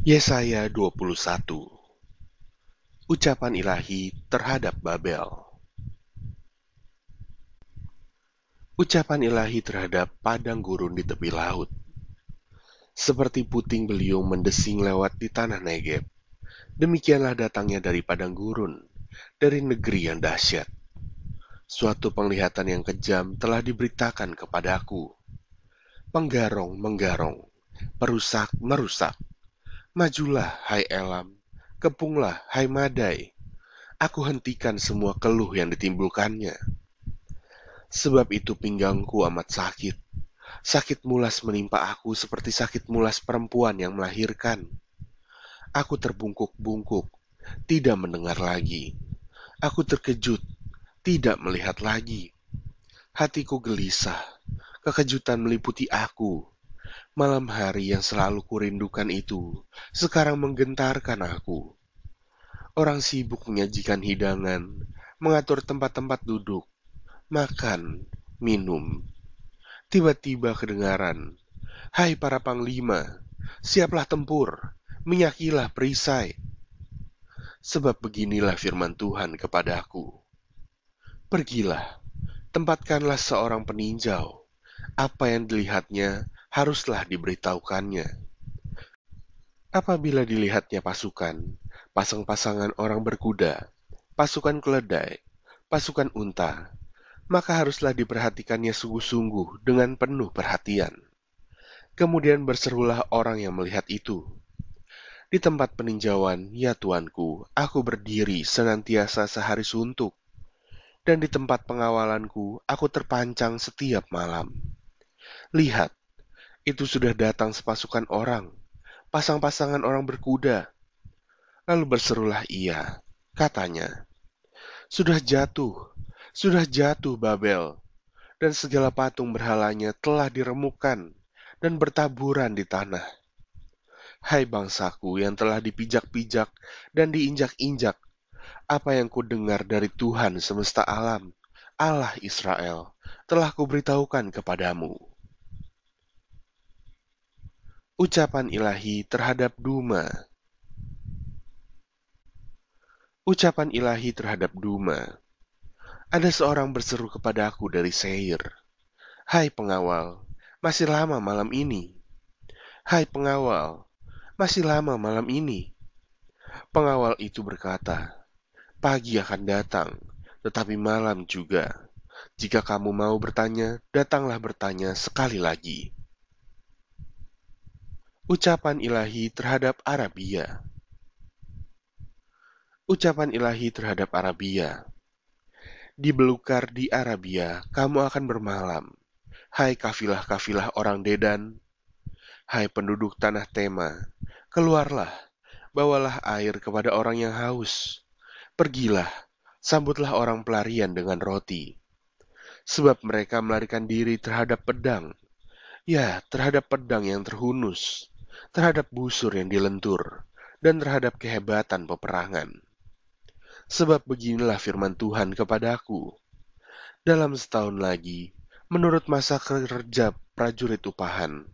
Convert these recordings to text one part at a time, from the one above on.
Yesaya 21 Ucapan ilahi terhadap Babel. Ucapan ilahi terhadap padang gurun di tepi laut. Seperti puting beliung mendesing lewat di tanah Negeb Demikianlah datangnya dari padang gurun Dari negeri yang dahsyat. Suatu penglihatan yang kejam telah diberitakan kepadaku Penggarong menggarong Perusak merusak Majulah, hai Elam, kepunglah, hai Madai. Aku hentikan semua keluh yang ditimbulkannya. Sebab itu pinggangku amat sakit. Sakit mulas menimpa aku seperti sakit mulas perempuan yang melahirkan. Aku terbungkuk-bungkuk, tidak mendengar lagi. Aku terkejut, tidak melihat lagi. Hatiku gelisah, kekejutan meliputi aku Malam hari yang selalu kurindukan itu sekarang menggentarkan aku. Orang sibuk menyajikan hidangan, mengatur tempat-tempat duduk, makan, minum. Tiba-tiba kedengaran, Hai para panglima, siaplah tempur, minyakilah perisai. Sebab beginilah firman Tuhan kepadaku. Pergilah, tempatkanlah seorang peninjau. Apa yang dilihatnya haruslah diberitahukannya. Apabila dilihatnya pasukan, pasang-pasangan orang berkuda, pasukan keledai, pasukan unta, maka haruslah diperhatikannya sungguh-sungguh dengan penuh perhatian. Kemudian berserulah orang yang melihat itu. Di tempat peninjauan, ya tuanku, aku berdiri senantiasa sehari suntuk, dan di tempat pengawalanku aku terpancang setiap malam. Lihat, itu sudah datang sepasukan orang, pasang-pasangan orang berkuda. Lalu berserulah ia, katanya, Sudah jatuh, sudah jatuh Babel, dan segala patung berhalanya telah diremukkan dan bertaburan di tanah. Hai bangsaku yang telah dipijak-pijak dan diinjak-injak, apa yang ku dengar dari Tuhan semesta alam, Allah Israel, telah kuberitahukan kepadamu. Ucapan ilahi terhadap Duma. Ucapan ilahi terhadap Duma. Ada seorang berseru kepadaku dari Seir. Hai pengawal, masih lama malam ini. Hai pengawal, masih lama malam ini. Pengawal itu berkata Pagi akan datang, tetapi malam juga. Jika kamu mau bertanya, datanglah bertanya sekali lagi. Ucapan ilahi terhadap Arabia Ucapan ilahi terhadap Arabia Di belukar di Arabia, kamu akan bermalam. Hai kafilah-kafilah orang Dedan, hai penduduk tanah Tema, keluarlah, bawalah air kepada orang yang haus. Pergilah, sambutlah orang pelarian dengan roti. Sebab mereka melarikan diri terhadap pedang, ya terhadap pedang yang terhunus terhadap busur yang dilentur, dan terhadap kehebatan peperangan. Sebab beginilah firman Tuhan kepadaku. Dalam setahun lagi, menurut masa kerja prajurit upahan,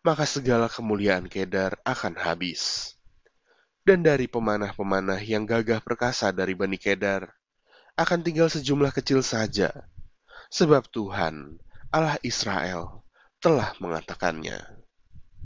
maka segala kemuliaan Kedar akan habis. Dan dari pemanah-pemanah yang gagah perkasa dari Bani Kedar, akan tinggal sejumlah kecil saja, sebab Tuhan, Allah Israel, telah mengatakannya.